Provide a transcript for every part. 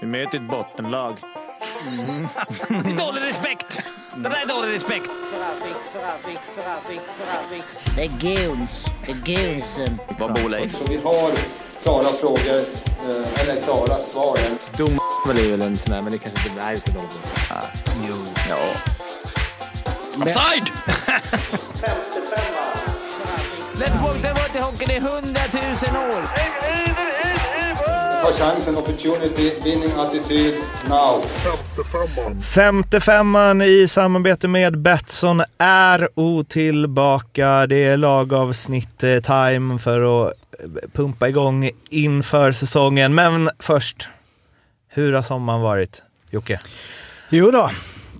Vi möter ett bottenlag. Det är dålig respekt! Det där är dålig respekt. Det är goons. Det är goonsen. Vad bor Leif? Så vi har klara frågor, eh, eller klara svar. Dom är väl en sån där, men det kanske inte... Nej, vi ska dåligt. Jo. Ja. Offside! Let's walk the water hockey, det är hundratusen år. Ta chansen, opportunity, winning attityd, now. Femte femman i samarbete med Betsson är otillbaka. Det är lagavsnitt eh, time för att eh, pumpa igång inför säsongen. Men först, hur har sommaren varit? Jocke? Jo då,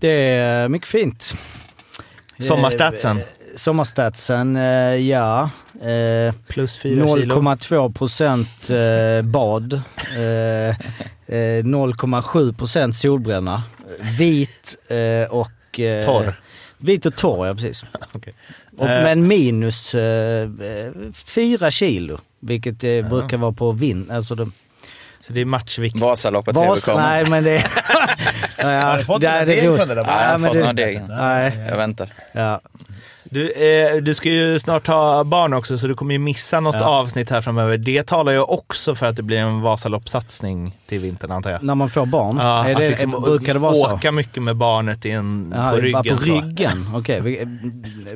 det är mycket fint. Sommarstatsen? Eh, Sommarstatsen, ja. Eh, Plus fyra kilo. 0,2 procent eh, bad. Eh, eh, 0,7 procent solbränna. Vit eh, och... Eh, Torr. Vit och torr, ja precis. Okej. Och, Eh. men minus eh, eh, fyra kilo, vilket eh, brukar vara på vinn. Alltså de, Så det är matchvikt. Vasaloppet Vas, nej men det... ja, Har du fått det det deg från det där? Nej, jag har inte fått det- några deg. Nej, Jag väntar. ja. Du, eh, du ska ju snart ha barn också, så du kommer ju missa något Ja. avsnitt här framöver. Det talar ju också för att det blir en Vasaloppssatsning till vintern, antar jag. När man får barn? Ja, är att det, liksom är, brukar det vara så? åka mycket med barnet i en, Ja, på bara ryggen. på ryggen? Okej.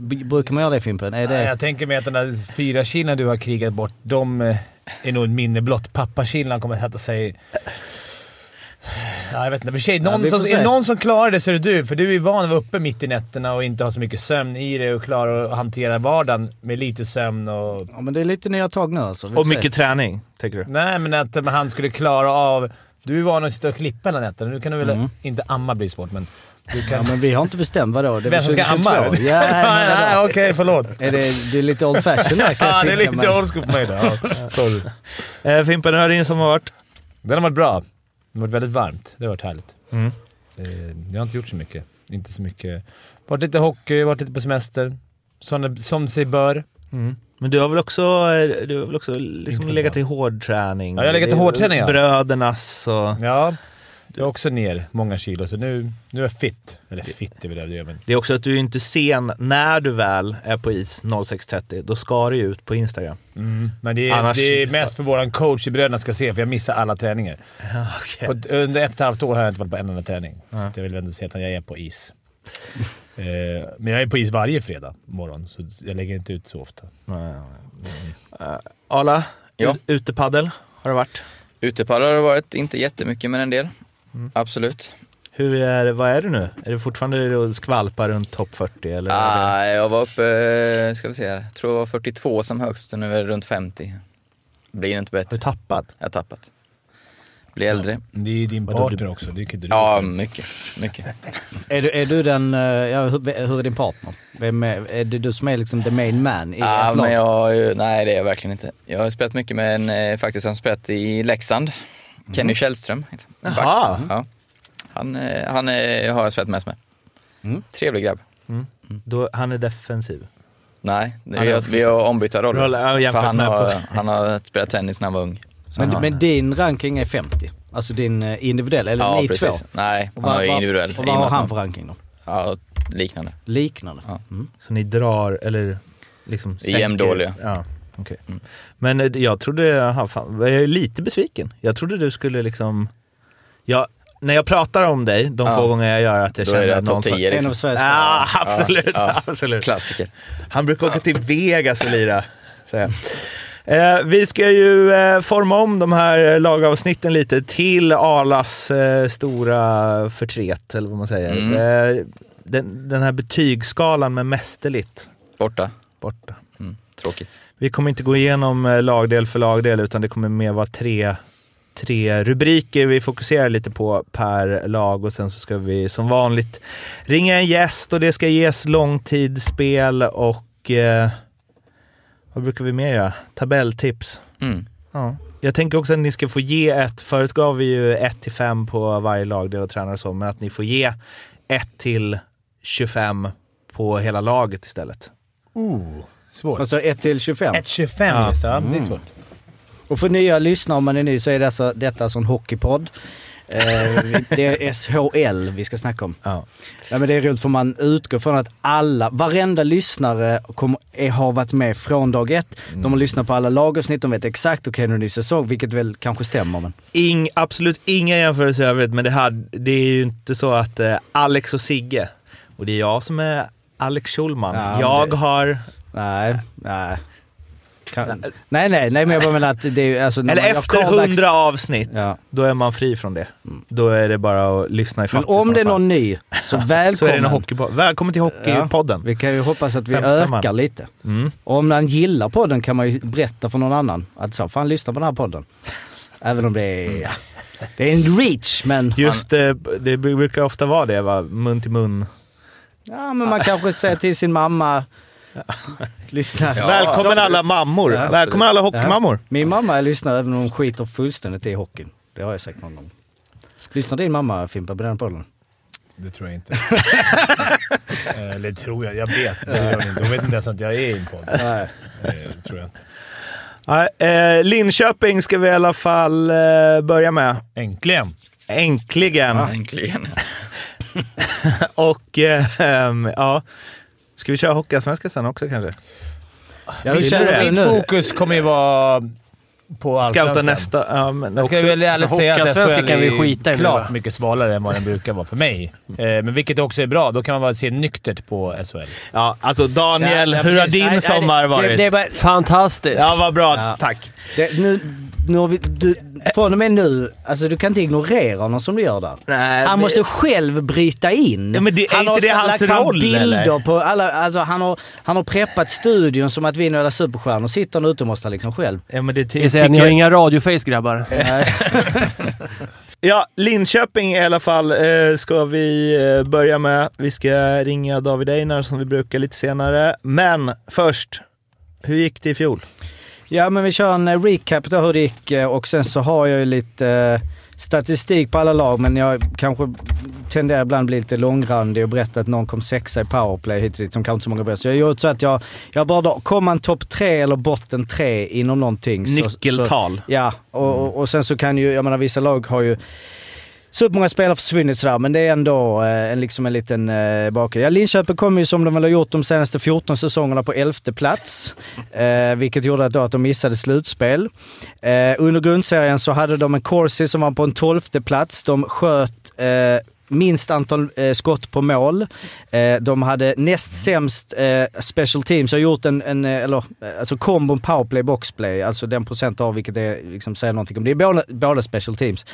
b- Brukar man göra det Fimpen? Är Nej, det... jag tänker mig att de där fyra kilona du har krigat bort, de eh, är nog ett minne blott. Pappakilan kommer att sätta sig... Ja, jag vet inte. Men tjej, någon får som, är någon som klarar det så är det du. För du är van att vara uppe mitt i nätterna och inte ha så mycket sömn i dig och klara att hantera vardagen med lite sömn och... Ja, men det är lite nya tag nu alltså. Och mycket träning, tänker du? Nej, men att men han skulle klara av... Du är van att sitta och klippa hela nätterna. Nu kan du väl... Mm. Inte amma blir svårt, men... Du Ja, kan... men vi har inte bestämt vadå? Det Vem som ska 2022. amma? Ja, nej, okej, förlåt. Är det, det är lite old fashion där kan Ja, jag det är lite old school på mig då. Ja, sorry. Eh, Fimpen, hur har din sommar varit? Den har varit bra. Det har varit väldigt varmt. Det har varit härligt. Mm. Eh, Jag har inte gjort så mycket. Inte så mycket. Varit lite hockey, varit lite på semester. Som, som sig bör. Mm. Men du har väl också, eh, du har väl också liksom legat i hårdträning? Ja, jag har legat i hårdträning, ja. Brödernas och... Ja, jag är också ner många kilo, så nu, nu är jag fit. Eller fit är väl det men... Det är också att du är inte sen när du väl är på is 06.30. Då ska du ut på Instagram. Mm. Men det är, Annars- det är mest för våran coach i Bröderna ska se, för jag missar alla träningar. Okay. På, ett- under ett och ett halvt år har jag inte varit på en enda träning. Så att jag vill ändå se att jag är på is. eh, men jag är på is varje fredag morgon, så jag lägger inte ut så ofta. Uh, Arla, Ja. ut- utepaddel har det varit. Utepaddlar har det varit, inte jättemycket men en del. Mm. Absolut. Hur är, vad är du nu? Är det fortfarande att skvalpa runt topp 40? Eller Ah, jag var uppe, eh, ska vi se här, jag tror jag var 42 som högst och nu är det runt 50. Blir inte Har bättre. du tappat? Jag har tappat. Blir äldre. Det är ju din partner du- också. Det kan inte du. Ja, mycket. Mycket. Är du, är du den... eh, Ja, hur, hur är din partner? Vem är, är det du som är liksom the main man i Ja, ett lag? men jag har nej det är jag verkligen inte. Jag har spelat mycket med en, eh, faktiskt som spelat i Leksand. Kenny Källström. han. Back. Jaha. Ja. Han, eh, han är, har jag spelat mest med. Mm. Trevlig grabb. Då, han är defensiv. Nej, det, Han vi, är har, vi har ombytta roller. Ja, För han med har, han har spelat tennis när han var ung. Men, han har, men din ranking är 50? Alltså din eh, individuell, eller ja, ni precis. två? Nej, han har individuell. Och vad har han för ranking då? Ja, liknande. Liknande? Ja. Mm. Så ni drar, eller liksom är jämndåliga. Ja, okej. Mm. Men eh, jag trodde, aha, fan, jag är lite besviken. Jag trodde du skulle liksom... Jag, när jag pratar om dig, de Ja. få gånger jag gör att jag Då känner är det att någon topp som- 10 En av liksom. Sveriges Ja, bästa. absolut. Ja. absolut. Klassiker. Han brukar åka till Vegas och lira. säger. Eh, vi ska ju eh, forma om de här lagavsnitten lite till Arlas eh, stora förtret, eller vad man säger. Mm. Eh, den, den här betygsskalan med mästerligt Borta. borta. Mm. Tråkigt. Vi kommer inte gå igenom eh, lagdel för lagdel, utan det kommer mer vara tre, tre rubriker vi fokuserar lite på per lag och sen så ska vi som vanligt ringa en gäst och det ska ges långtidsspel och eh, vad brukar vi mer göra? Tabelltips. Mm. Ja. Jag tänker också att ni ska få ge ett, förut gav vi ju 1 till 5 på varje lagdel och tränare och så, men att ni får ge 1 till 25 på hela laget istället. Ooh, svårt. Alltså 1 till 25? 1,25 Ja. just det. Ja, det är svårt. Och för nya lyssnare, om man är ny, så är det alltså, detta alltså en hockeypodd. Eh, det är SHL vi ska snacka om. Ja. Ja, men det är roligt för man utgår från att alla, varenda lyssnare kommer, är, har varit med från dag ett. De har lyssnat på alla lagavsnitt, de vet exakt okej nu är det ny säsong, vilket väl kanske stämmer. Men... Ing, absolut inga jämförelser i övrigt, men det, hade, det är ju inte så att eh, Alex och Sigge, och det är jag som är Alex Schulman. Ja, jag det- har... Nej, nej. Kan, nej, nej, nej, men jag bara menar att det är alltså... Eller efter hundra avsnitt, Ja. då är man fri från det. Då är det bara att lyssna i Men om det är någon ny, så välkommen. Så är det en hockeypodd. Välkommen till Hockeypodden. Vi kan ju hoppas att vi Fem på femman. ökar lite. Mm. Om man gillar podden kan man ju berätta för någon annan att så, fan lyssna på den här podden. Även om det är, det är en reach, men... Just eh, det brukar ofta vara det, va? mun till mun. Ja, men man kanske säger till sin mamma... Lyssna. Välkommen alla mammor! Ja, Välkommen alla hockeymammor! Min mamma lyssnar även om hon skiter fullständigt i hockeyn. Det har jag sagt någon gång. Lyssnar din mamma Fimpa på den podden? Det tror jag inte. Eller tror jag. Jag vet. Det gör hon inte. Hon vet inte ens att jag är i en podd. Nej. Det tror jag inte. Nej, eh, Linköping ska vi i alla fall eh, börja med. Äntligen! Äntligen! Äntligen. Och eh, ja, ska vi köra Hockeyallsvenskan sen också kanske? Ja, hur Vill du Mitt nu? fokus kommer ju vara på Scouta Allsvenskan. nästa. Ja, men Jag ska också, väl ärligt så säga att SHL kan vi är skita i klart mycket svalare än vad den brukar vara för mig. Eh, men vilket också är bra. Då kan man bara se nyktert på SHL. ja, alltså Daniel, Ja, hur har din Nej, nej, sommar det- varit? Det, det är bara, Fantastiskt! Ja, vad bra. Ja. Tack. det, nu, nu har vi, du, från och med nu, alltså du kan inte ignorera honom som du gör där. Nej, Han det- måste själv bryta in. Ja, men det- är han inte har det hans lagt fram roll, bilder eller? på alla, alltså han har, han har preppat studion som att vi är några superstjärnor. Sitter han ute och måste liksom själv. Ja, men det Jag säger, ni har tycker- inga radioface grabbar. Ja, Linköping i alla fall eh, ska vi eh, börja med. Vi ska ringa David Einar som vi brukar lite senare. Men först, hur gick det i fjol? Ja men vi kör en eh, recap då hur det gick eh, och sen så har jag ju lite eh, statistik på alla lag men jag kanske tenderar ibland bli lite långrandig och berätta att någon kom sexa i powerplay hit och dit som kanske inte så många bäst. Så jag har gjort så att jag, jag bara då, kom man topp tre eller botten tre inom någonting. Så, så, Nyckeltal. ja, och, och, och sen så kan ju, jag menar vissa lag har ju Supermånga spelare försvunnit sådär, men det är ändå eh, en, liksom en liten eh, bakgrund. Ja, Linköping kom ju som de väl har gjort de senaste 14 säsongerna på elfte plats. Eh, vilket gjorde att, att de missade slutspel. Eh, under grundserien så hade de en Corsi som var på en tolfte plats. De sköt eh, minst antal eh, skott på mål. Eh, de hade näst sämst eh, special teams. Jag har gjort en, en eh, eller, eh, alltså kombon powerplay boxplay, alltså den procent av vilket det liksom säger någonting om. Det är båda, båda special teams.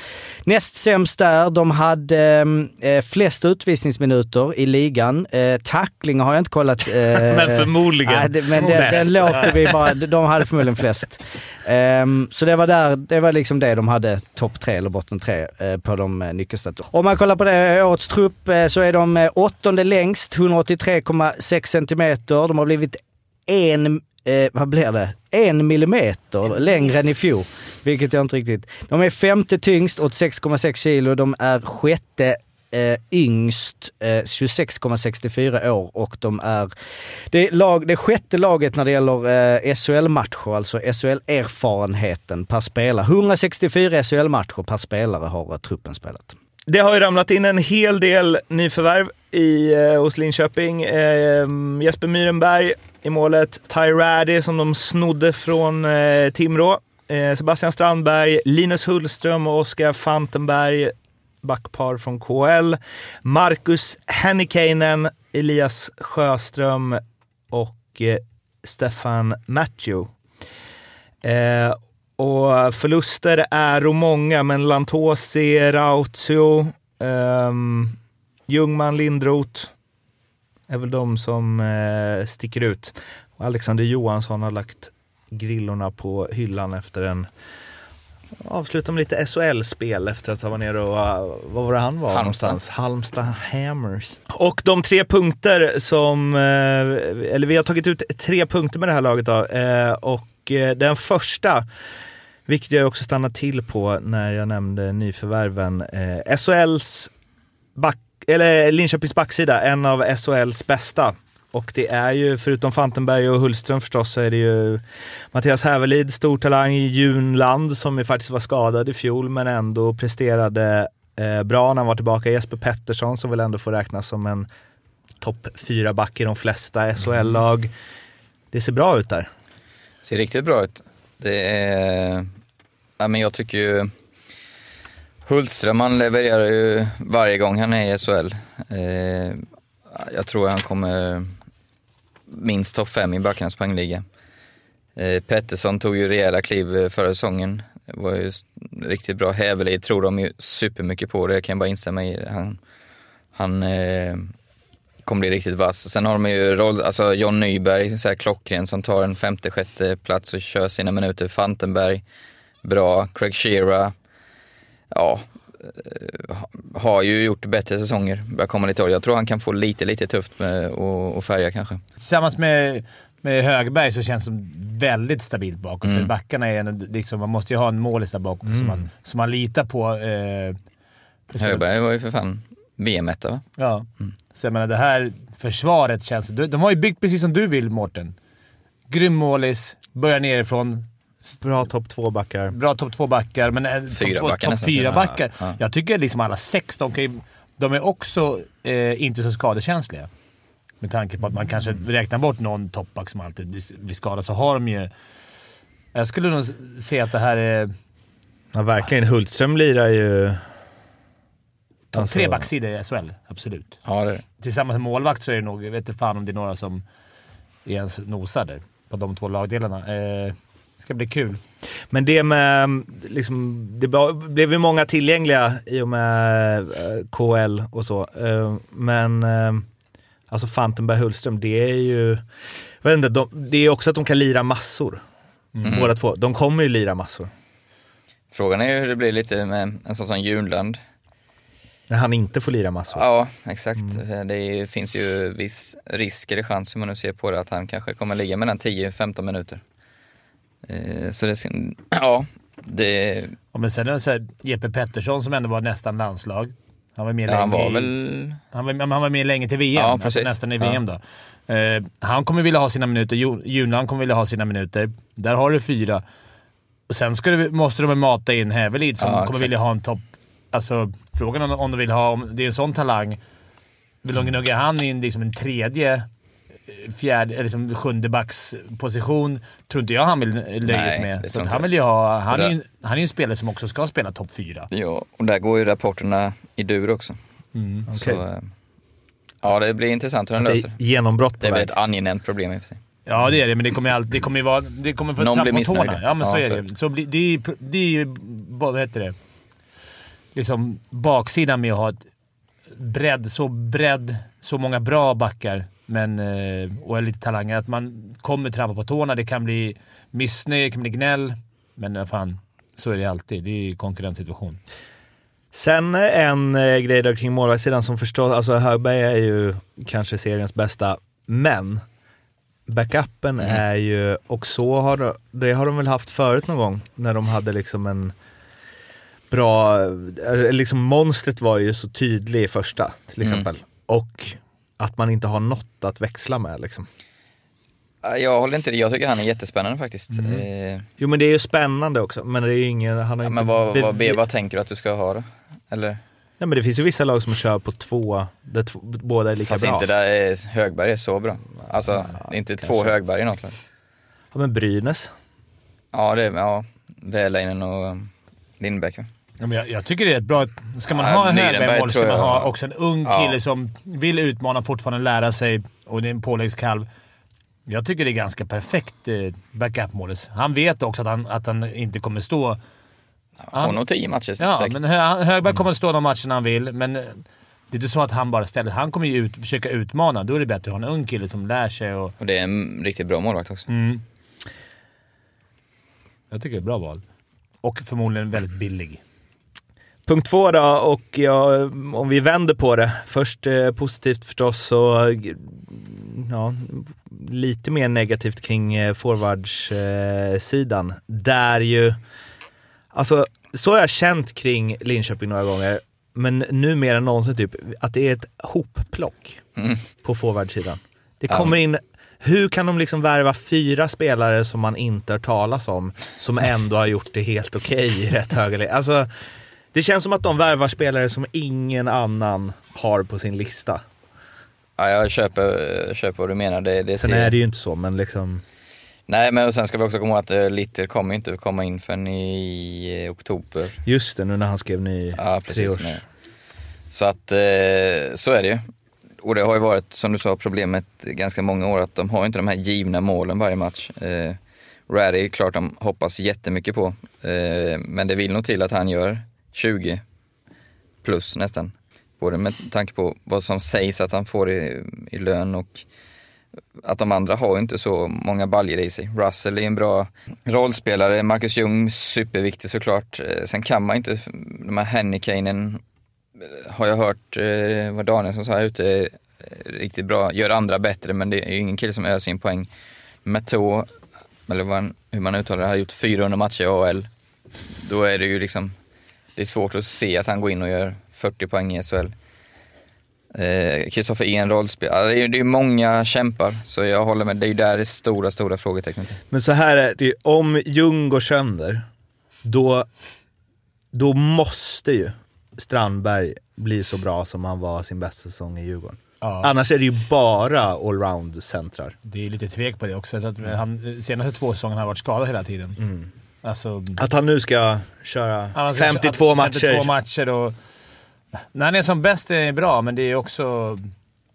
Näst sämst där, de hade eh, flest utvisningsminuter i ligan. Tacklingar har jag inte kollat. Men förmodligen det, men den, den låter vi bara, de hade förmodligen flest. Ehm, så det var där, det var liksom det de hade, topp tre eller botten tre eh, på de uh, nyckelstaterna. Om man kollar på det, årets trupp eh, så är de eh, åttonde längst, 183,6 centimeter. De har blivit en, eh, vad blir det? En millimeter längre än i fjol. Vilket jag inte riktigt... De är femte tyngst, 86,6 kilo. De är sjätte eh, yngst, eh, 26,64 år och de är det, är lag, det sjätte laget när det gäller eh, SHL-matcher, alltså SHL-erfarenheten per spelare. 164 SHL-matcher per spelare har eh, truppen spelat. Det har ju ramlat in en hel del nyförvärv i, eh, hos Linköping. Eh, Jesper Myrenberg i målet, Ty Raddy som de snodde från eh, Timrå. Eh, Sebastian Strandberg, Linus Hullström och Oskar Fantenberg, backpar från KL. Marcus Hennikainen, Elias Sjöström och eh, Stefan Matthew. Eh, och förluster är och många, men Lantosi, Rautio, eh, Ljungman, Lindroth är väl de som eh, sticker ut. Och Alexander Johansson har lagt grillorna på hyllan efter en Avsluta med lite SHL-spel efter att ha varit nere och, uh, vad var det han var Halmstad. någonstans? Halmstad Hammers. Och de tre punkter som, eh, eller vi har tagit ut tre punkter med det här laget då. Eh, och den första, vilket jag också stannade till på när jag nämnde nyförvärven, SHLs back, eller Linköpings backsida, en av SHLs bästa. Och det är ju, förutom Fantenberg och Hultström förstås, så är det ju Mattias Hävelid, stor talang i Junland, som ju faktiskt var skadad i fjol, men ändå presterade eh, bra när han var tillbaka. Jesper Pettersson som väl ändå får räknas som en topp fyra back i de flesta SHL-lag. Det ser bra ut där. Ser riktigt bra ut. Det är... Ja, men jag tycker ju... Hultström han levererar ju varje gång han är i SHL. Eh, jag tror han kommer minst topp fem i backarnas poängliga. Eh, Pettersson tog ju rejäla kliv eh, förra säsongen. Det var ju riktigt bra. Hävelid tror de ju supermycket på det, jag kan bara instämma i. Han, han eh, kommer bli riktigt vass. Sen har de ju roll, alltså John Nyberg, så här klockren som tar en femte, sjätte plats och kör sina minuter. Fantenberg, bra. Craig Shearer, ja, har ju gjort bättre säsonger. Börjar komma lite år. Jag tror han kan få lite, lite tufft med att färga kanske. Tillsammans med, med Högberg så känns det väldigt stabilt bakåt. Mm. För backarna är en, liksom, man måste ju ha en målis där bakom som, man, som man litar på. Eh, Högberg var ju för fan VM-etta va? Ja. Så jag menar, det här försvaret känns... De, de har ju byggt precis som du vill, Mårten. Grym målis, börjar nerifrån. Bra topp två backar. Bra topp två-backar, men eh, Fyra topp backar topp nästan. fyra-backar. Ja, ja. Jag tycker liksom alla sex, de, kan ju, de är också eh, inte så skadekänsliga. Med tanke på att man kanske räknar bort någon toppback som alltid blir, skadad, så har de ju... Jag skulle nog säga att det här är Ja, verkligen. Hultström lirar ju... topp Alltså- tre backsidor i SHL. Absolut. Ja, det är det. Tillsammans med målvakt så är det nog... Jag vet inte fan om det är några som ens nosar där på de två lagdelarna. Eh, det ska bli kul. Men det med... Liksom, det blev ju många tillgängliga i och med eh, KL och så. Eh, Men eh, alltså Fantenberg Hultström, det är ju... Jag vet inte, de, det är också att de kan lira massor. Mm. Båda två. De kommer ju lira massor. Frågan är ju hur det blir lite med en sån som Junland. När han inte får lira massor. Ja, exakt. Det är, finns ju viss risk eller chans hur man nu ser på det att han kanske kommer ligga mellan 10-15 minuter. Eh, Så det, ja, det, Ja, men sen är det så här, Jeppe Pettersson som ändå var nästan landslag. Han var med ja, han länge var i- väl, Han var, han var med länge till VM, Ja, alltså nästan i Ja. VM då. Eh, han kommer vilja ha sina minuter. Junland kommer vilja ha sina minuter. Där har du fyra. Och sen du, måste de mata in Hävelid som Ja, kommer exakt. vilja ha en topp... Alltså, frågan om, om de vill ha... Om det är en sån talang. Vill de gnugga han in liksom en tredje, fjärde, eller liksom sjunde backs position tror inte jag han vill Nej, sig det med. Så han jag. vill ju ha... Han är han är ju en spelare som också ska spela topp fyra. ja, och där går ju rapporterna i dur också. Okej. Så, eh, ja, det blir intressant hur han Det löser. är genombrott på Det är väl ett angenämt problem i och för sig. Ja, det är det, men det kommer ju alltid... Det kommer ju vara... Det kommer få Någon blir missnöjd. Ja, men så Ja, är så är det. Så blir, det, är ju, det är ju... Vad heter det? Liksom baksidan med att ha ett bredd, så bredd, så många bra backar men, eh, och är lite talanger. Att man kommer trampa på tårna. Det kan bli missnöje, det kan bli gnäll. Men eh, fan, så är det alltid. Det är ju konkurrenssituation. Sen en eh, grej där kring målvaktssidan som förstås, alltså Högberg är ju kanske seriens bästa, men backupen Mm. är ju, och så har de, det har de väl haft förut någon gång, när de hade liksom en bra, liksom monstret var ju så tydlig i första till Mm. exempel. Och att man inte har något att växla med liksom. Ja, Jag håller inte det. Jag tycker han är jättespännande faktiskt. Mm. Eh, Jo men det är ju spännande också, men det är ju ingen, han har Ja, inte men vad, vad, bevi- vad tänker du att du ska ha då? Eller? Nej men det finns ju vissa lag som kör på två, där två, båda är lika Fast bra. inte där är Högberg är så bra. Alltså, är inte två kanske. Högberg i något lag. Ja men Brynäs. Ja, det är, ja, Väläinen och Lindbäck. Ja, men jag, jag tycker det är ett bra... Ska man Ja, ha en Högberg-mål ska man ha också en ung Ja. kille som vill utmana, fortfarande lära sig och det är en påläggskalv. Jag tycker det är ganska perfekt eh, backup-målis. Han vet också att han, att han inte kommer stå... Han får nog tio matcher Ja, säkert. men Hö- Högberg kommer att stå de matcherna han vill, men eh, det är inte så att han bara ställer... Han kommer ju ut, försöka utmana. Då är det bättre att ha en ung kille som lär sig och... Och det är en riktigt bra målvakt också. Mm. Jag tycker det är ett bra val. Och förmodligen väldigt billig. Punkt två då, och ja, om vi vänder på det. Först eh, positivt förstås, så ja, lite mer negativt kring eh, forwardssidan. Eh, där ju, alltså så har jag känt kring Linköping några gånger, men nu mer än någonsin typ, att det är ett hopplock Mm. på forwardsidan. Det kommer in hur kan de liksom värva fyra spelare som man inte har talas om, som ändå har gjort det helt okej i rätt höga? Alltså, Det känns som att de värvar spelare som ingen annan har på sin lista. Ja, jag köper, köper vad du menar. Det, det Sen ser- är det ju inte så, men liksom... Nej, men sen ska vi också komma ihåg att uh, Litter kommer inte komma in förrän i eh, oktober. Just det, nu när han skrev ny Ja, precis. treårs... Med. Så att eh, så är det ju. Och det har ju varit, som du sa, problemet ganska många år att de har inte de här givna målen varje match. Eh, är klart de hoppas jättemycket på, eh, men det vill nog till att han gör 20 plus nästan. Både med tanke på vad som sägs att han får i, i lön och att de andra har inte så många baljor i sig. Russell är en bra rollspelare, Marcus Ljung superviktig såklart. Eh, sen kan man inte, de här Hennekainen, eh, har jag hört eh, vad Danielsson sa här ute, riktigt bra, gör andra bättre men det är ju ingen kille som öser in poäng. Matå, eller vad hur man uttalar det, har gjort 400 matcher i AL. Då är det ju liksom, det är svårt att se att han går in och gör 40 poäng i SHL. Eh, Kristoffer en rollspelare, det är ju det är många kämpar så jag håller med, det är ju där det stora, stora frågetecknet är. Men så här är det, om Ljung går sönder, då, då måste ju Strandberg bli så bra som han var sin bästa säsong i Djurgården. Ja. Annars är det ju bara allround-centrar. Det är lite tvek på det också. Att han, senaste två säsongerna har varit skadad hela tiden. Mm. Alltså, Att han nu ska köra han ska- 52 matcher. 52 matcher och... När han är som bäst är det bra, men det är också...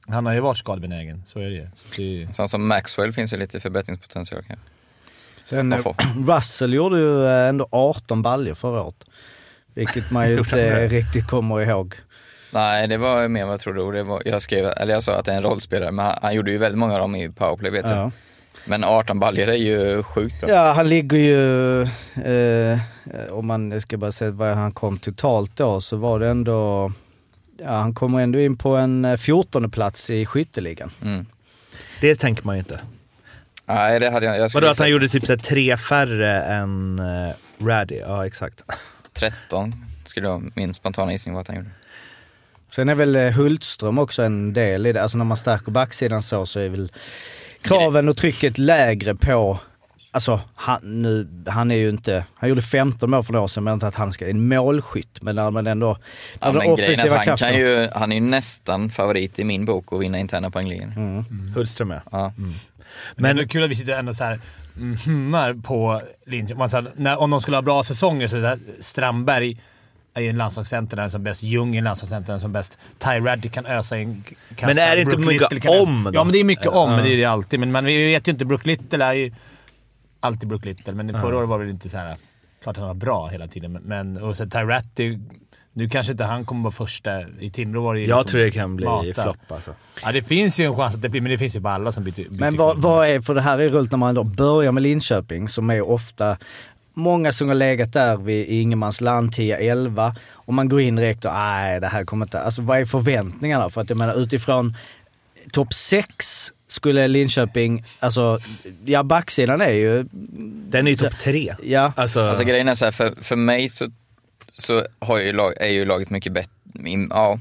Han har ju varit skadebenägen, så är det ju. Så det. Som Maxwell finns ju lite förbättringspotential kanske. Sen, eh. Russell gjorde ju eh, ändå 18 baljor förra året. Vilket man ju inte riktigt kommer ihåg. Nej, det var mer vad jag trodde. Det var, jag, skrev, eller jag sa att det är en rollspelare, men han, han gjorde ju väldigt många av dem i powerplay vet jag. Men 18 baljor är ju sjukt bra. Ja, han ligger ju, eh, om man ska bara säga vad han kom totalt då, så var det ändå, ja han kommer ändå in på en eh, 14 plats i skytteligan. Mm. Det tänker man ju inte. Nej, det hade jag. jag Vadå att han gjorde typ så här tre färre än uh, Raddy? Ja, exakt. 13 skulle jag, min spontana gissning var att han gjorde. Sen är väl eh, Hultström också en del i det, alltså när man stärker backsidan så, så är väl kraven och trycket lägre på Alltså han, nu, han är ju inte, han gjorde 15 mål för några år sedan men inte att han ska, en målskytt men när man ändå, Ja, men offensiva han, kraften. kan ju, han är ju nästan favorit i min bok att vinna interna poängligan. Mm. Hultström ja. Ja. Men det är kul att vi sitter ändå så här mm, på Linköping. Om de skulle ha bra säsonger så är det Strandberg ju en landslagscenter där som bäst. Ljung är en landslagscenter där som bäst. Ty Raddy kan ösa in kassa. Men är det inte Brook mycket Little om då? Ja, men det är mycket om. Ja. Men det är det alltid. Men man vi vet ju inte. Brook Little är ju alltid Brook Little, men förra året var det väl inte så här. Klart han var bra hela tiden, men-. Och så Ty Ratty, nu kanske inte han kommer vara första. I Timrå var det ju Jag liksom tror det kan bli mata. flopp alltså. Ja, det finns ju en chans att det blir, men det finns ju på alla som byter, byter Men vad, vad är, för det här är rullt när man då börjar med Linköping som är ofta Många som har legat där vid ingenmansland 10-11 och man går in direkt och nej det här kommer inte, alltså vad är förväntningarna? För att jag menar utifrån topp 6 skulle Linköping, alltså ja backsidan är ju, Den är ju topp tre. ja. Alltså, Alltså grejen är så här, för, för mig så, så har ju lag, är ju laget mycket bättre, ja,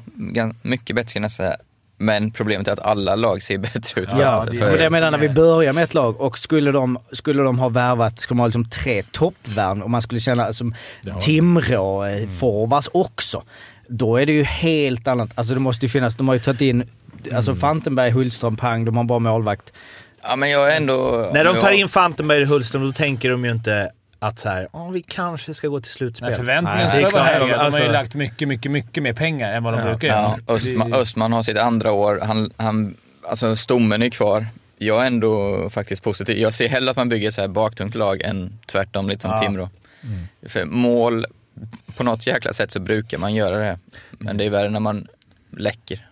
mycket bättre ska jag nästan säga. Men problemet är att alla lag ser bättre ut. Ja, för, det, och det jag menar när vi börjar med ett lag och skulle de, skulle de ha värvat, skulle man ha liksom tre toppvärn och man skulle känna som Timrå, eh, forwards också. Då är det ju helt annat, alltså det måste ju finnas, de har ju tagit in, alltså Fantenberg, Hultström, Pang, de har bara målvakt. Ja men jag är ändå... när de tar in Fantenberg och Hultström, då tänker de ju inte att så här, "Åh, vi kanske ska gå till slutspel. Nej, det ska är vara högre. De har Alltså- ju lagt mycket, mycket, mycket mer pengar än vad de Ja. brukar Ja, göra. Östman, Det- Östman har sitt andra år, han, han, alltså stommen är kvar. Jag är ändå faktiskt positiv. Jag ser hellre att man bygger ett så här baktungt lag än tvärtom, lite som Ja. Timrå. För mål, på något jäkla sätt så brukar man göra det. Men det är värre när man läcker.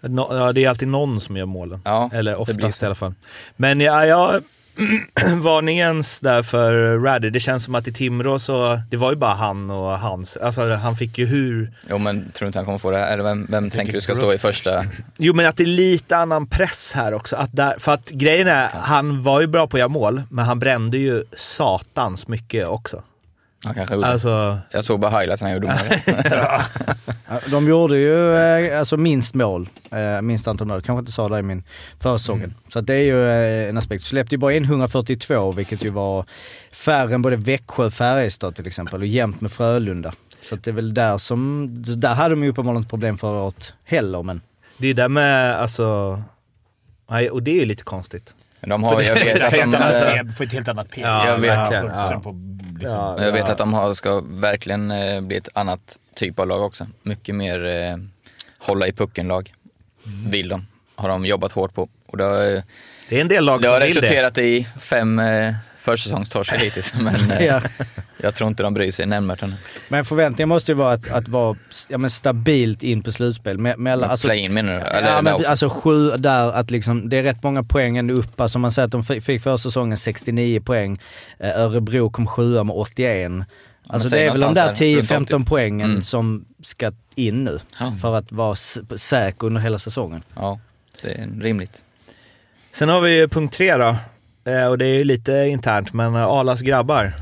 Nå- ja, det är alltid någon som gör målen. Ja, Eller det blir oftast i alla fall. Men ja, jag... Varningens där för Raddy. Det känns som att i Timrå så, det var ju bara han och hans. Alltså han fick ju hur... Jo men tror du inte han kommer få det här? Eller vem, vem tänker du ska stå i första? Jo men att det är lite annan press här också. Att där, för att grejen är, han var ju bra på att göra mål, men han brände ju satans mycket också. Han kanske gjorde. Alltså, Jag såg bara highlights när han gjorde. Ja, De gjorde ju eh, alltså minst mål, eh, minst antal mål. Kanske inte sa det i min försäsongen. Så att det är ju eh, en aspekt. Släppte ju bara in 142 vilket ju var färre än både Växjö och Färjestad till exempel och jämnt med Frölunda. Så att det är väl där som, där hade de ju uppenbarligen ett problem förra året heller men. Det är där med, alltså... Nej, och det är ju lite konstigt. De har, jag vet att de, annat, eh, ett helt annat pek. Ja, jag vet. Ja. på, liksom. Ja, jag vet att de har, ska verkligen eh, bli ett annat typ av lag också. Mycket mer eh, hålla i pucken-lag. Vill de. Har de jobbat hårt på. Och det har, Det är en del lag det som har vill det. resulterat i fem eh, försäsongstorskar hittills. Men eh, Ja. jag tror inte de bryr sig nämnvärt. Men förväntningen måste ju vara att, att vara ja, men stabilt in på slutspel. Me- Mellan, alltså, Play-in menar du? Eller, ja, men, också? alltså sju där, att liksom, det är rätt många poäng ändå upp. Alltså man säger att de fi- fick förra säsongen 69 poäng. Eh, Örebro kom sjua med 81. Alltså det är väl de där där, runt 10-15 80. poängen Mm. som ska in nu. Ja. För att vara säker under hela säsongen. Ja, det är rimligt. Sen har vi ju punkt tre då. Eh, Och det är ju lite internt, men eh, Alas grabbar.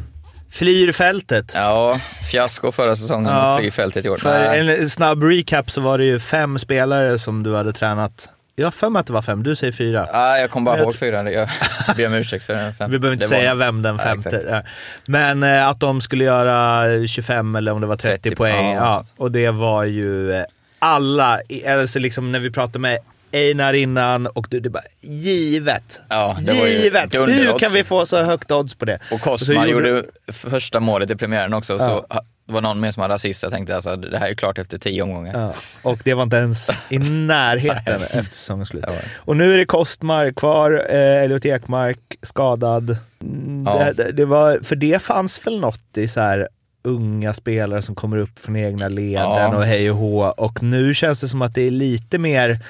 Flyr fältet. Ja, fiasko förra säsongen Ja, och flygfältet i år. För en snabb recap så var det ju fem spelare som du hade tränat. Jag har för mig att det var fem, du säger fyra. Ah, jag kom bara Jag ihåg fyra. Jag ber om ursäkt för den fem. Vi behöver inte Det var- säga vem den femte är. Men eh, att de skulle göra 25 eller om det var 30, 30, poäng. ja, Ja, och det var ju alla, alltså liksom när vi pratade med Einar innan och du, det bara givet. Ja, det givet! Hur kan vi få så högt odds på det? Och Kostman gjorde- gjorde första målet i premiären också. Ja. Så det var någon mer som hade assist. Jag tänkte alltså, det här är klart efter tio omgångar. Ja, och det var inte ens i närheten efter säsongens slut. Och nu är det Kostmark kvar, eh, Elliot Ekmark skadad. Mm, Ja. Det, det, det var, för det fanns väl något i så här unga spelare som kommer upp från egna leden Ja. och hej och hå. Och nu känns det som att det är lite mer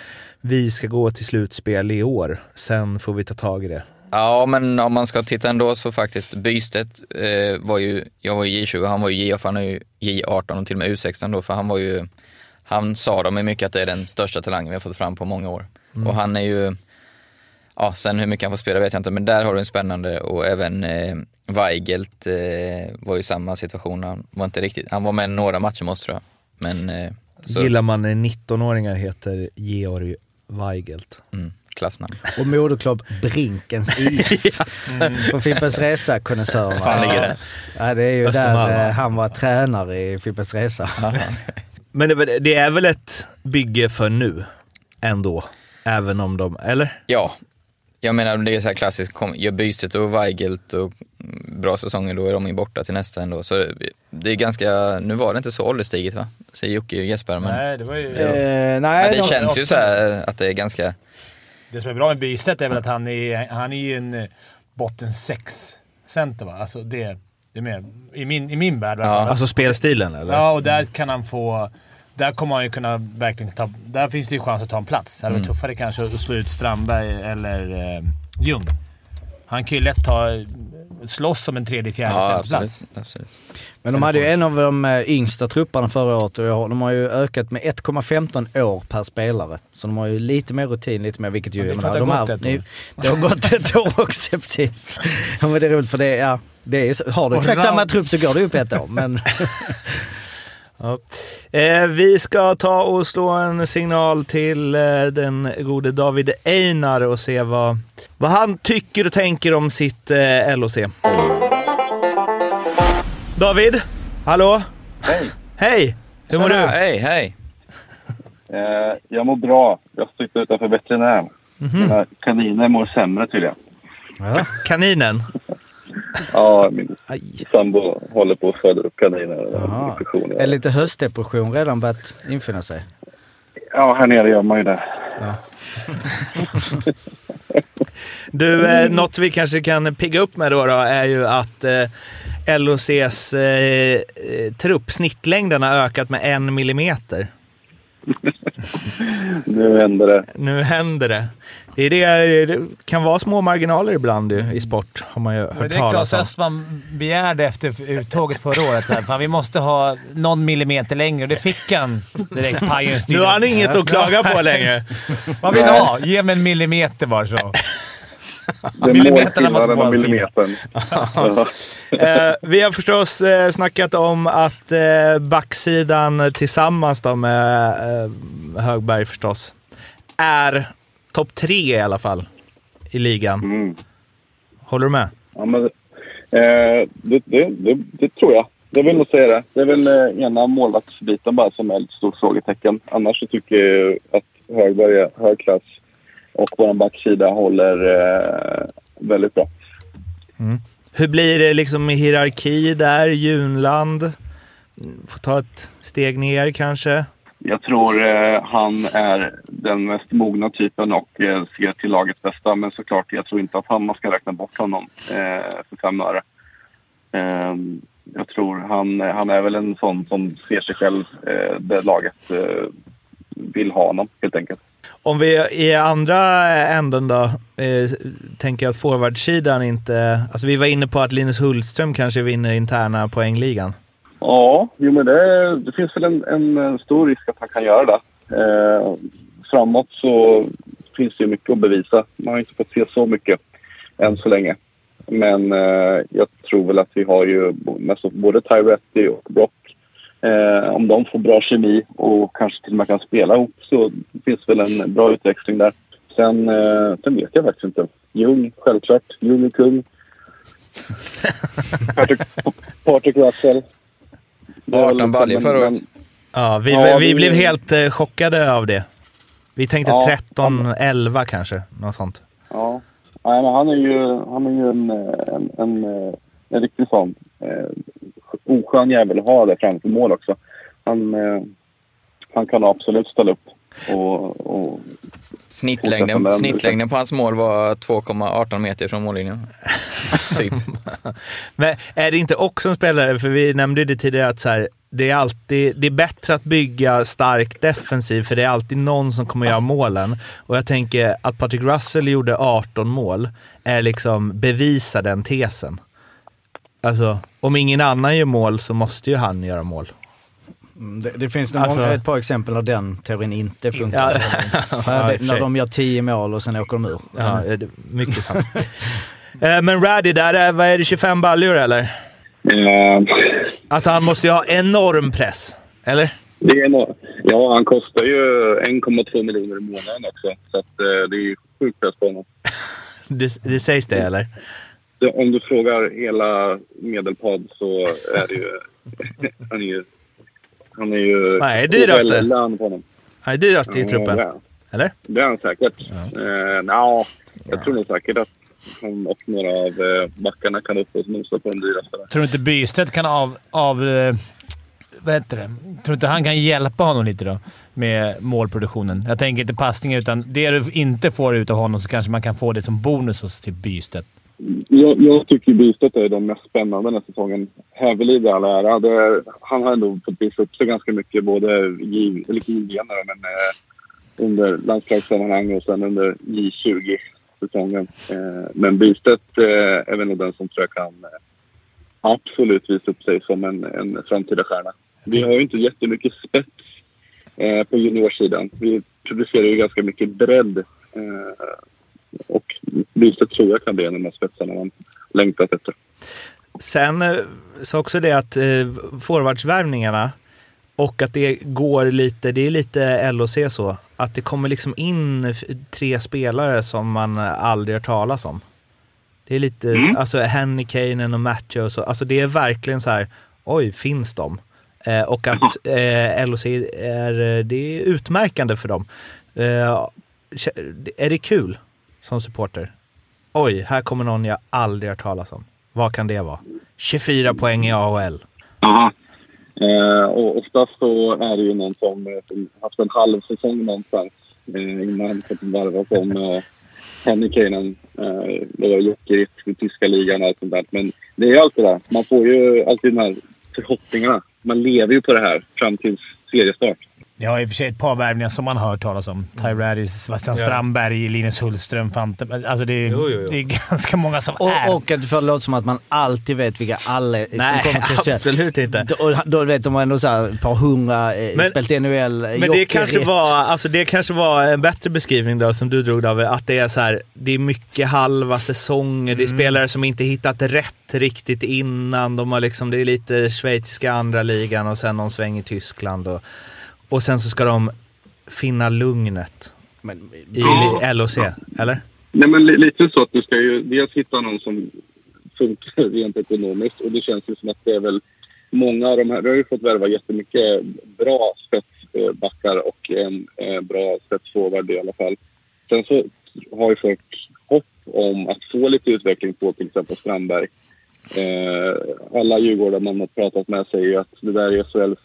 vi ska gå till slutspel i år. Sen får vi ta tag i det. Ja, men om man ska titta ändå så faktiskt Bystedt eh, var ju, jag var ju J20, han var ju J, han är ju J18 och till och med U16 då, för han var ju, han sa de mycket att det är den största talangen vi har fått fram på många år. Och han är ju, ja sen hur mycket han får spela vet jag inte, men där har du en spännande och även eh, Weigelt eh, var ju i samma situation, han var inte riktigt, han var med några matcher måste tror jag. Men, eh, så, Gillar man när 19-åringar heter Georg Weigelt. mm, klassnamn. Och moderklubb Brinkens IF. På Fimpens Resa-konnässörerna. Fan ligger det? Ja, det är ju Östermalm. där eh, han var tränare i Fimpens Resa. Men det, det är väl ett bygge för nu ändå? Även om de, eller? Ja, jag menar det är så här klassiskt, kom, gör Bystedt och Weigelt och bra säsonger då är de ju borta till nästa ändå. Så det är ganska, nu var det inte så ålderstiget va? Säger Jocke och Jesper men, Nej, det var ju... Eh, nej, men det de- känns ju så här att det är ganska, Det som är bra med Bystedt är väl att han är, han är ju en eh, botten 6-center va? Alltså det, det är med. I min, i min värld Ja. Alltså spelstilen eller? Ja, och där kan han få... Där kommer han ju kunna verkligen ta... Där finns det ju chans att ta en plats. Det hade varit Mm. tuffare kanske att slå ut Strandberg eller eh, Ljung. Han kan ju lätt ta, slåss om en tredje, fjärde ja absolut. absolut. Men de hade ju en av de eh, yngsta trupperna förra året och de har ju ökat med 1,15 år per spelare. Så de har ju lite mer rutin, lite mer, vilket ju... Ja, det menar, det har de gått ett år. Det har gått ett år också, precis. Ja, men det är roligt för det, ja, det är, har du exakt samma trupp så går det upp ett år. Men Ja. Eh, vi ska ta och slå en signal till eh, den gode David Einar och se vad, vad han tycker och tänker om sitt eh, LOC. David? Hallå? Hej! Hej! Hur mår du? Hej, hej! Eh, jag mår bra. Jag sitter utanför veterinären. Mina kaniner mår sämre tydligen. Kaninen? Ja, min Aj. sambo håller på att föda upp kaniner. Är lite höstdepression redan börjat infinna sig? Ja, här nere gör man ju det. Du, eh, något vi kanske kan pigga upp med då, då är ju att eh, LOCs eh, eh, trupp, snittlängden har ökat med en millimeter. Nu händer det. Nu händer det. Det, är det, det kan vara små marginaler ibland i, i sport, har man ju Det var hört det Claes talas om. Östman begärde efter uttåget förra året. Här. Fan, vi måste ha någon millimeter längre och det fick han direkt. Pajen Nu har han inget att klaga på längre. Vad vill du ha? Ge mig en millimeter bara så. Det är Millimeterna var på millimetern. Eh, vi har förstås eh, snackat om att eh, backsidan tillsammans då med eh, Högberg förstås är topp tre i alla fall i ligan. Mm. Håller du med? Ja, men, eh, det, det, det, det tror jag. jag vill nog säga det. Det är väl eh, ena målvaktsbiten bara som är ett stort frågetecken. Annars så tycker jag att Högberg är hög klass och vår backsida håller eh, väldigt bra. Hur blir det liksom med hierarki där? Junland? Får ta ett steg ner kanske? Jag tror eh, han är den mest mogna typen och eh, ser till lagets bästa. Men såklart, jag tror inte att han, man ska räkna bort honom eh, för fem öre. Eh, jag tror han, han är väl en sån som ser sig själv eh, där laget eh, vill ha honom, helt enkelt. Om vi i andra änden då, eh, tänker att forwardsidan inte... Alltså vi var inne på att Linus Hultström kanske vinner interna poängligan. Ja, jo, men det, det finns väl en, en, stor risk att han kan göra det. Eh, framåt så finns det ju mycket att bevisa. Man har inte fått se så mycket än så länge. Men eh, jag tror väl att vi har ju både Tyretti och Brock. Eh, om de får bra kemi och kanske till och med kan spela ihop så finns väl en bra utväxling där. Sen, eh, sen vet jag faktiskt inte. Ljung, självklart. Ljung är kung. Patrick, Patrick Russell. Det är väl 18 liksom baljor förra året. Ja, vi, Ja, vi det- blev helt eh, chockade av det. Vi tänkte Ja, 13, 11 kanske. Något sånt. Ja. Nej, men han är ju, han är ju en, en, en, eh, en riktig sån eh, oskön jävel att ha där framför mål också. Han, eh, han kan absolut ställa upp och, och Snittlängden, den, snittlängden på hans mål var 2,18 meter från mållinjen. typ. Men är det inte också en spelare, för vi nämnde det tidigare, att så här, det, är alltid, det är bättre att bygga stark defensiv, för det är alltid någon som kommer göra målen. Och jag tänker att Patrick Russell gjorde 18 mål, är liksom bevisa den tesen. Alltså, om ingen annan gör mål så måste ju han göra mål. Mm, Det, det finns nog Alltså- många, ett par exempel där den teorin inte funkar. Ja, När- för när de gör tio mål och sen åker de ur. Ja, det mycket sant. Eh, Men Raddy, där är, vad är det, 25 baljor eller? eh, Alltså han måste ju ha enorm press, eller? det är nog, Ja, han kostar ju 1,2 miljoner i månaden också. Så att, eh, det är ju sjukt press på honom. Det, det sägs det, eller? Om du frågar hela Medelpad så är det ju... han är ju... Han är ju... Nej, dyraste. lön på honom. Han är dyrast i Ja, truppen, är- eller? Det är han säkert. Ja. Eh, nja, jag tror nog säkert att han och några av eh, backarna kan upp och nosa på de dyraste. där. Tror du inte Bystedt kan av... av eh, vad heter det? Tror du inte han kan hjälpa honom lite då med målproduktionen? Jag tänker inte passningar, utan det du inte får ut av honom så kanske man kan få det som bonus hos typ Bystedt. Jag, jag tycker Bystedt är den mest spännande den här säsongen. Hävelid i all ära. Det, han har ändå fått visa upp sig ganska mycket, både i, eller men eh, under landslagssammanhang och sen under J20-säsongen. Eh, men Bystedt eh, är väl nog den som tror jag kan eh, absolut visa upp sig som en, en framtida stjärna. Vi har ju inte jättemycket spets eh, på juniorsidan. Vi producerar ju ganska mycket bredd. Eh, och Bystedt tror jag kan bli en av de spetsarna man längtat efter. Sen eh, så också det att eh, forwardsvärvningarna och att det går lite, det är lite LOC så, att det kommer liksom in tre spelare som man aldrig hört talas om. Det är lite, Mm. alltså Henny Kanen och Matthew och så, alltså det är verkligen så här, oj, finns de? Eh, och att eh, LOC är, eh, det är utmärkande för dem. Eh, är det kul som supporter? Oj, här kommer någon jag aldrig hört talas om. Vad kan det vara? 24 poäng i AHL. Aha. Eh, och oftast så är det ju någon som, eh, som haft en halv säsong någonstans eh, innan han fått varva som eh, Henny Kanen, eh, Jokerit i tyska ligan och allt sånt där. Men det är ju alltid det. Man får ju alltid de här förhoppningarna. Man lever ju på det här fram till seriestart. Vi har i och för sig ett par värvningar som man har hört talas om. Ty Raddy, Sebastian Ja. Strandberg, Linus Hultström, Fante. Alltså det är, Jo, jo, jo. det är ganska många som är... Och, och att du får det låta som att man alltid vet vilka alla är som Nej, kommer till Sverige. absolut inte. Då, och då vet de ändå så här, ett par hundra, eh, Men- spelat i NHL, Men det kanske, var, alltså det kanske var en bättre beskrivning då som du drog David, att det är så här, det är mycket halva säsonger, det är spelare som inte hittat rätt riktigt innan, de har liksom, det är lite schweiziska andra ligan och sen någon sväng i Tyskland och, och sen så ska de finna lugnet Men, i Ja. LOC, eller? Nej, men li- lite så att du ska ju dels hitta någon som funkar rent ekonomiskt och det känns ju som att det är väl många av de här, vi har ju fått värva jättemycket bra spetsbackar och en eh, bra spetsforward i alla fall. Sen så har ju folk hopp om att få lite utveckling på till exempel Strandberg. Eh, alla Djurgårdar man har pratat med säger ju att det där är SHLs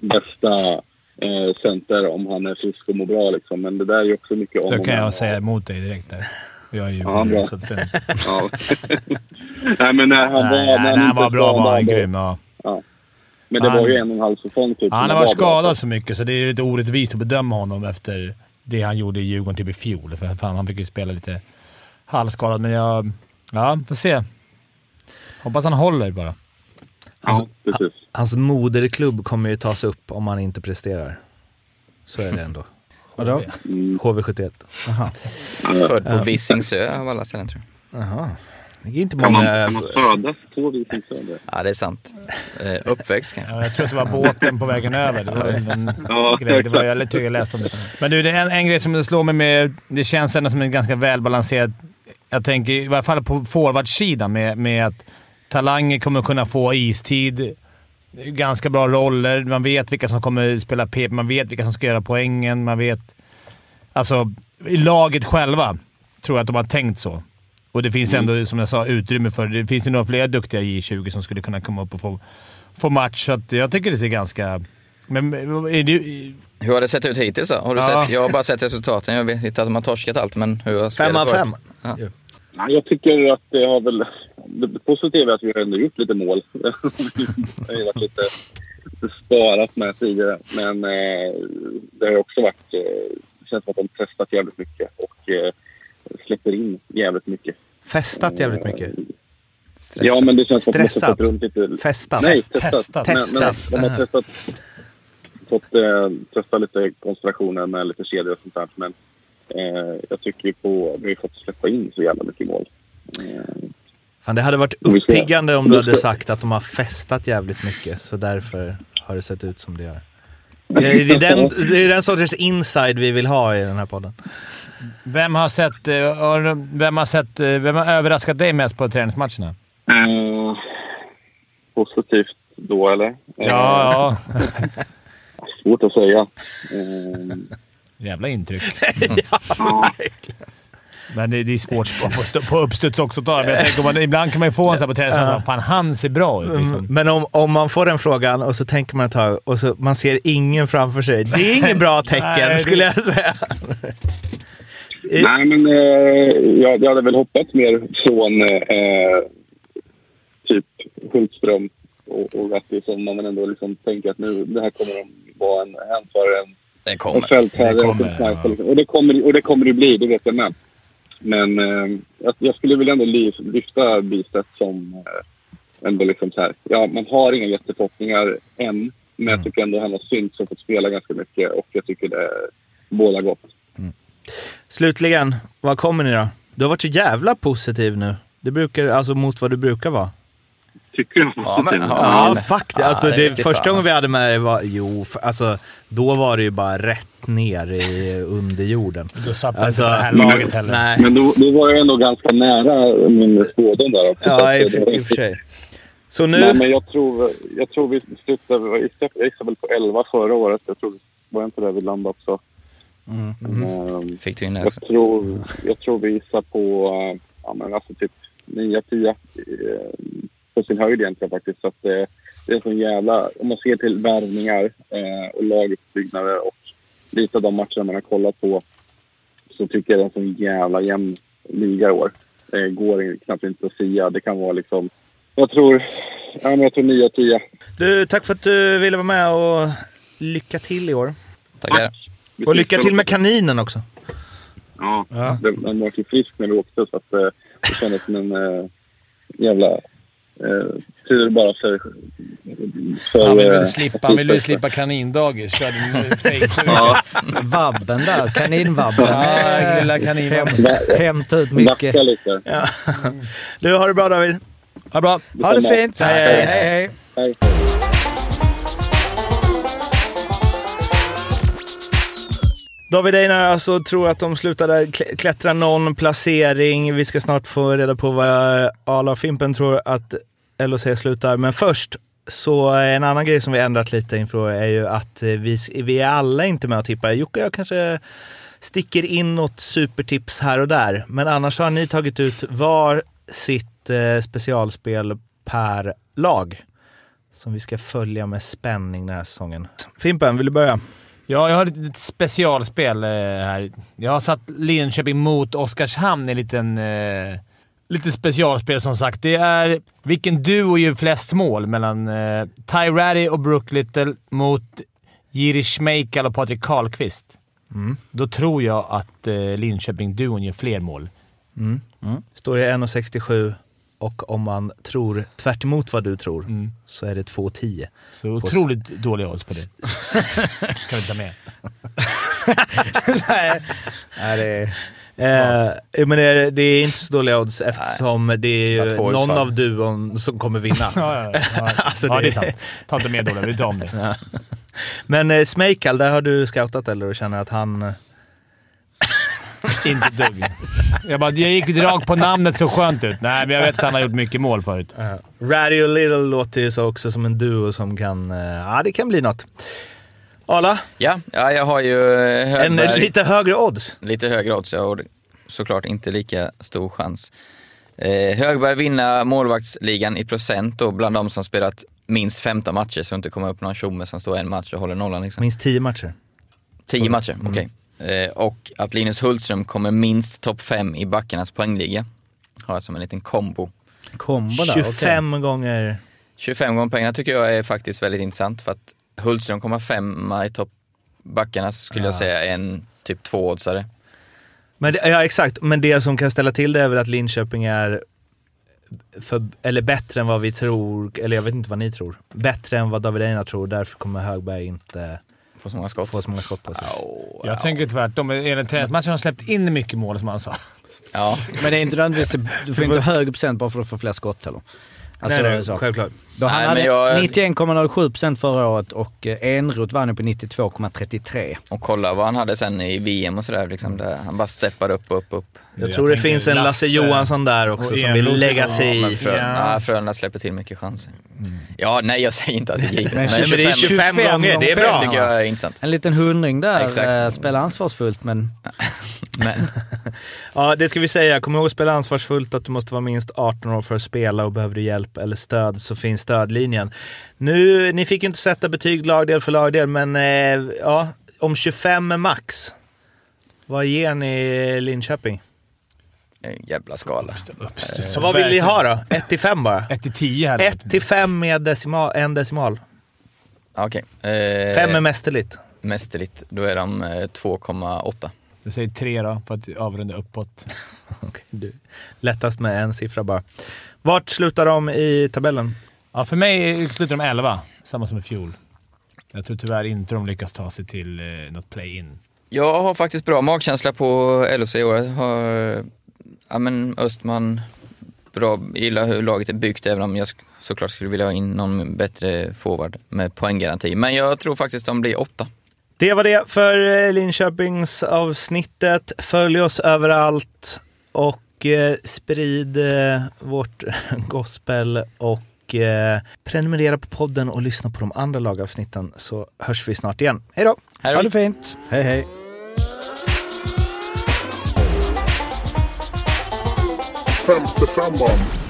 bästa eh, center om han är frisk och mår bra liksom. Men det där är ju också mycket om Då kan jag säga emot dig direkt där. Jag är ju Ja, bra. så att säga. Ja. Nej men när han var... Nej, nej, när han var bra var han grym. Ja. Men det Han- var ju en och en halv säsong typ. Han har varit var bra. skadad så mycket, så det är lite orättvist att bedöma honom efter det han gjorde i Djurgården typ i fjol. För fan, han fick ju spela lite halvskadad, men jag... Ja, får se. Hoppas han håller bara. Ja, precis. Hans moderklubb kommer ju tas upp om han inte presterar. Så är det ändå. Vadå? Mm. HV71. Född på Visingsö av alla ställen tror jag. Jaha. Det är inte Kan man, många... kan man födas på Visingsö? Ja, det är sant. Eh, uppväxt kanske. Ja, jag tror att det var båten på vägen över. Det var en Ja, grej. Det var jag tycker jag läste om det. Men du, det är en, en grej som slår mig med... Det känns ändå som en ganska välbalanserad... Jag tänker i varje fall på forwardsidan med, med att talanger kommer kunna få istid. Ganska bra roller. Man vet vilka som kommer spela PP. Man vet vilka som ska göra poängen. Man vet... Alltså, i laget själva tror jag att de har tänkt så. Och det finns ändå, som jag sa, utrymme för det. finns ju några fler duktiga J20 som skulle kunna komma upp och få, få match. Så att jag tycker det ser ganska... Men är det, Hur har det sett ut hittills då? Har du Ja. sett? Jag har bara sett resultaten. Jag vet inte att de har torskat allt, men hur har spelet Fem av varit? fem. Ja, jag tycker att det har väl... Det positiva är att vi har ändå gjort lite mål. det har varit lite, sparat med tidigare. Men eh, det har ju också varit... Eh, det känns som att de testat jävligt mycket och eh, släpper in jävligt mycket. Festat jävligt mycket. Stressat. Ja, men det känns som att de har fått runt lite... Festat. Nej, Testat. testat. Men, men Testat. de har testat, fått eh, testa lite konstellationer med lite kedjor och sånt där. Men eh, jag tycker på... Vi har fått släppa in så jävla mycket mål. Eh, Fan, det hade varit uppiggande om du hade sagt att de har festat jävligt mycket, så därför har det sett ut som det gör. Det är, det är den, det är den sortens inside vi vill ha i den här podden. vem har sett... eh, Vem har, sett, eh, vem har överraskat dig mest på träningsmatcherna? Eh, positivt då, eller? Eh, Ja, ja. Svårt att säga. Eh, Jävla intryck. Men det, det är svårt på, på, stu- på uppstuds också att ta. Men jag tänker, om man, ibland kan man ju få en sån här på träningsmatchen. Fan, han ser bra ut. Liksom. Men om, om man får den frågan och så tänker man ett tag och så man ser ingen framför sig. Det är inget bra tecken, Nej, skulle jag säga. nej, men eh, jag, jag hade väl hoppats mer från eh, typ Hultström och, och Gatti som man ändå liksom tänker att nu, det här kommer de vara en hänförare, en Det kommer. fältherre Det och kommer, en sniper. ja. Och det kommer och det kommer det bli, det vet jag med. Men eh, jag, jag skulle vilja ändå ly- lyfta Bystedt som eh, ändå liksom så här. Ja, man har inga jätteförhoppningar än. Men jag tycker ändå han har synts och fått spela ganska mycket och jag tycker det båda gott. Slutligen, vad kommer ni då? Du har varit så jävla positiv nu. Det brukar, alltså mot vad du brukar vara. Tycker jag. Ja, men, ja, Ja, faktiskt. Ja, alltså, det det, första fan, gången vi alltså. hade med dig var... Jo, f- alltså, då var det ju bara rätt ner i underjorden. Då satt Alltså, inte det här laget heller. Nej. Men då, då var jag ändå ganska nära min spådom där också. Så Ja, i, det- för- i och för sig. Så Nej, nu... men jag tror, jag tror vi slutade... Jag gissade- jag väl på 11 förra året. Jag tror, var inte där vi landade också? Mm. Ehm, Fick du in det Jag också? tror, jag tror vi gissar på eh, ja, men alltså typ 9-10 eh, på sin höjd egentligen faktiskt. Så att det, det är en jävla... Om man ser till värvningar eh, och laguppbyggnader och lite av de matcherna man har kollat på så tycker jag det är en sån jävla jämn liga i år. Det går knappt inte att sia. Det kan vara liksom... Jag tror, ja, men jag tror 9-10. Du, tack för att du ville vara med och lycka till i år. Tackar. Och lycka till med kaninen också. Ja, Ja. Den, den var så frisk när vi åkte så att eh, det kändes som en eh, jävla eh, tur bara för... för Han ville eh, slippa, han ville ju slippa kanindagis. Körde. Ja, Vabben där, kaninvabben. Ja, lilla kaninvabben. Häm- Hämta ut mycket. backa lite. Du, har det bra David. Ja, bra. Ha det fint! Hej, hej, hej. David Einar alltså tror att de slutade klättra någon placering. Vi ska snart få reda på vad Ala Fimpen tror att LHC slutar. Men först Så en annan grej som vi ändrat lite inför är ju att vi, vi är alla inte med och tippar. Jocke och jag kanske sticker in något supertips här och där. Men annars har ni tagit ut var sitt eh, specialspel per lag. Som vi ska följa med spänning den här säsongen. Fimpen, vill du börja? Ja, jag har ett litet specialspel eh, här. Jag har satt Linköping mot Oskarshamn i en liten... Eh, lite specialspel som sagt. Det är vilken duo gör flest mål mellan eh, Ty Ratty och Brook Little mot Jiri Schmeichel och Patrik Karlqvist. Då tror jag att eh, Linköping-duon gör fler mål. Står i 1,67 och om man tror tvärt emot vad du tror så är det 2,10. Så otroligt dåliga odds på det. kan vi ta med. Nej, det är... Eh, men det, det är inte så dåliga odds eftersom det är ju någon utfall. av duon som kommer vinna. Ja, ja, ja. Alltså, ja det- det är sant. Ta inte med dåliga. Vi tar om det. Men eh, Schmeichel, där har du scoutat eller och känner att han... Inte ett dugg. Jag, bara, jag gick rakt på namnet, så skönt ut. Nej, men jag vet att han har gjort mycket mål förut. Radio Little låter ju så också som en duo som kan... eh, Ja, det kan bli något. Arla, Ja, ja jag har ju eh, en Högberg. eh, lite högre odds. Lite högre odds, ja, och såklart inte lika stor chans. Eh, Högberg vinner målvaktsligan i procent då bland de som spelat minst 15 matcher så inte kommer upp någon tjomme som står en match och håller nollan. Liksom. Minst 10 matcher. 10 matcher, okej. Eh, och att Linus Hultström kommer minst topp 5 i backarnas poängliga. Har jag som en liten kombo. Kombo där, okej. 25 gånger... 25 gånger pengarna tycker jag är faktiskt väldigt intressant för att Hultström kommer femma i topp backarna skulle jag säga är en typ tvåoddsare. Men det, ja, exakt. Men det som kan ställa till det är väl att Linköping är för, eller bättre än vad vi tror, eller jag vet inte vad ni tror. Bättre än vad David Einar tror, därför kommer Högberg inte Får så många skott. få så många skott på sig. Au, Jag au. tänker tvärtom. Enligt träningsmatchen har han släppt in mycket mål, som han sa. Ja, Men det är inte nödvändigtvis... Du får inte högre procent bara för att få fler skott heller. Alltså, nej, nej, så. självklart. Då han Nej, hade men jag- 91,07 procent förra året och eh, Enroth vann ju på 92,33. och kolla vad han hade sen i VM och sådär. Liksom, där han bara steppade upp, upp, upp. Jag Jag tror det tänker finns en Lasse, Lasse Johansson där också och som vill lägga sig i. Frölunda, Ja. Frölunda släpper till mycket chanser. Ja, nej jag säger inte att det är givet. Men Men, Nej, men det är 25 gånger, det är det bra. tycker jag är intressant. En liten hundring där. Exakt. Eh, spela ansvarsfullt men... Men, Ja, det ska vi säga. Kom ihåg att spela ansvarsfullt, att du måste vara minst 18 år för att spela och behöver du hjälp eller stöd så finns stödlinjen. Nu, ni fick ju inte sätta betyg lagdel för lagdel, men eh, ja, om 25 max. Vad ger ni Linköping? en jävla skala. Så vad vill ni ha då? 1 till 5 bara? 1 till 10 här. 1 till 5 med decimal, en decimal. Okej. Eh, 5 är mästerligt. Mästerligt, då är de eh, 2,8. Jag säger 3 då, för att avrunda uppåt. Du. Lättast med en siffra bara. Vart slutar de i tabellen? Ja, för mig slutar de 11, samma som i fjol. Jag tror tyvärr inte de lyckas ta sig till eh, något play-in. Jag har faktiskt bra magkänsla på LHC i år. Jag har ja, men Östman, bra, gillar hur laget är byggt även om jag såklart skulle vilja ha in någon bättre forward med poänggaranti. Men jag tror faktiskt de blir åtta. Det var det för eh, Linköpings avsnittet. Följ oss överallt och eh, sprid eh, vårt gospel och eh, prenumerera på podden och lyssna på de andra lagavsnitten så hörs vi snart igen. Hej då! Ha det fint. Hej hej. Femte femman.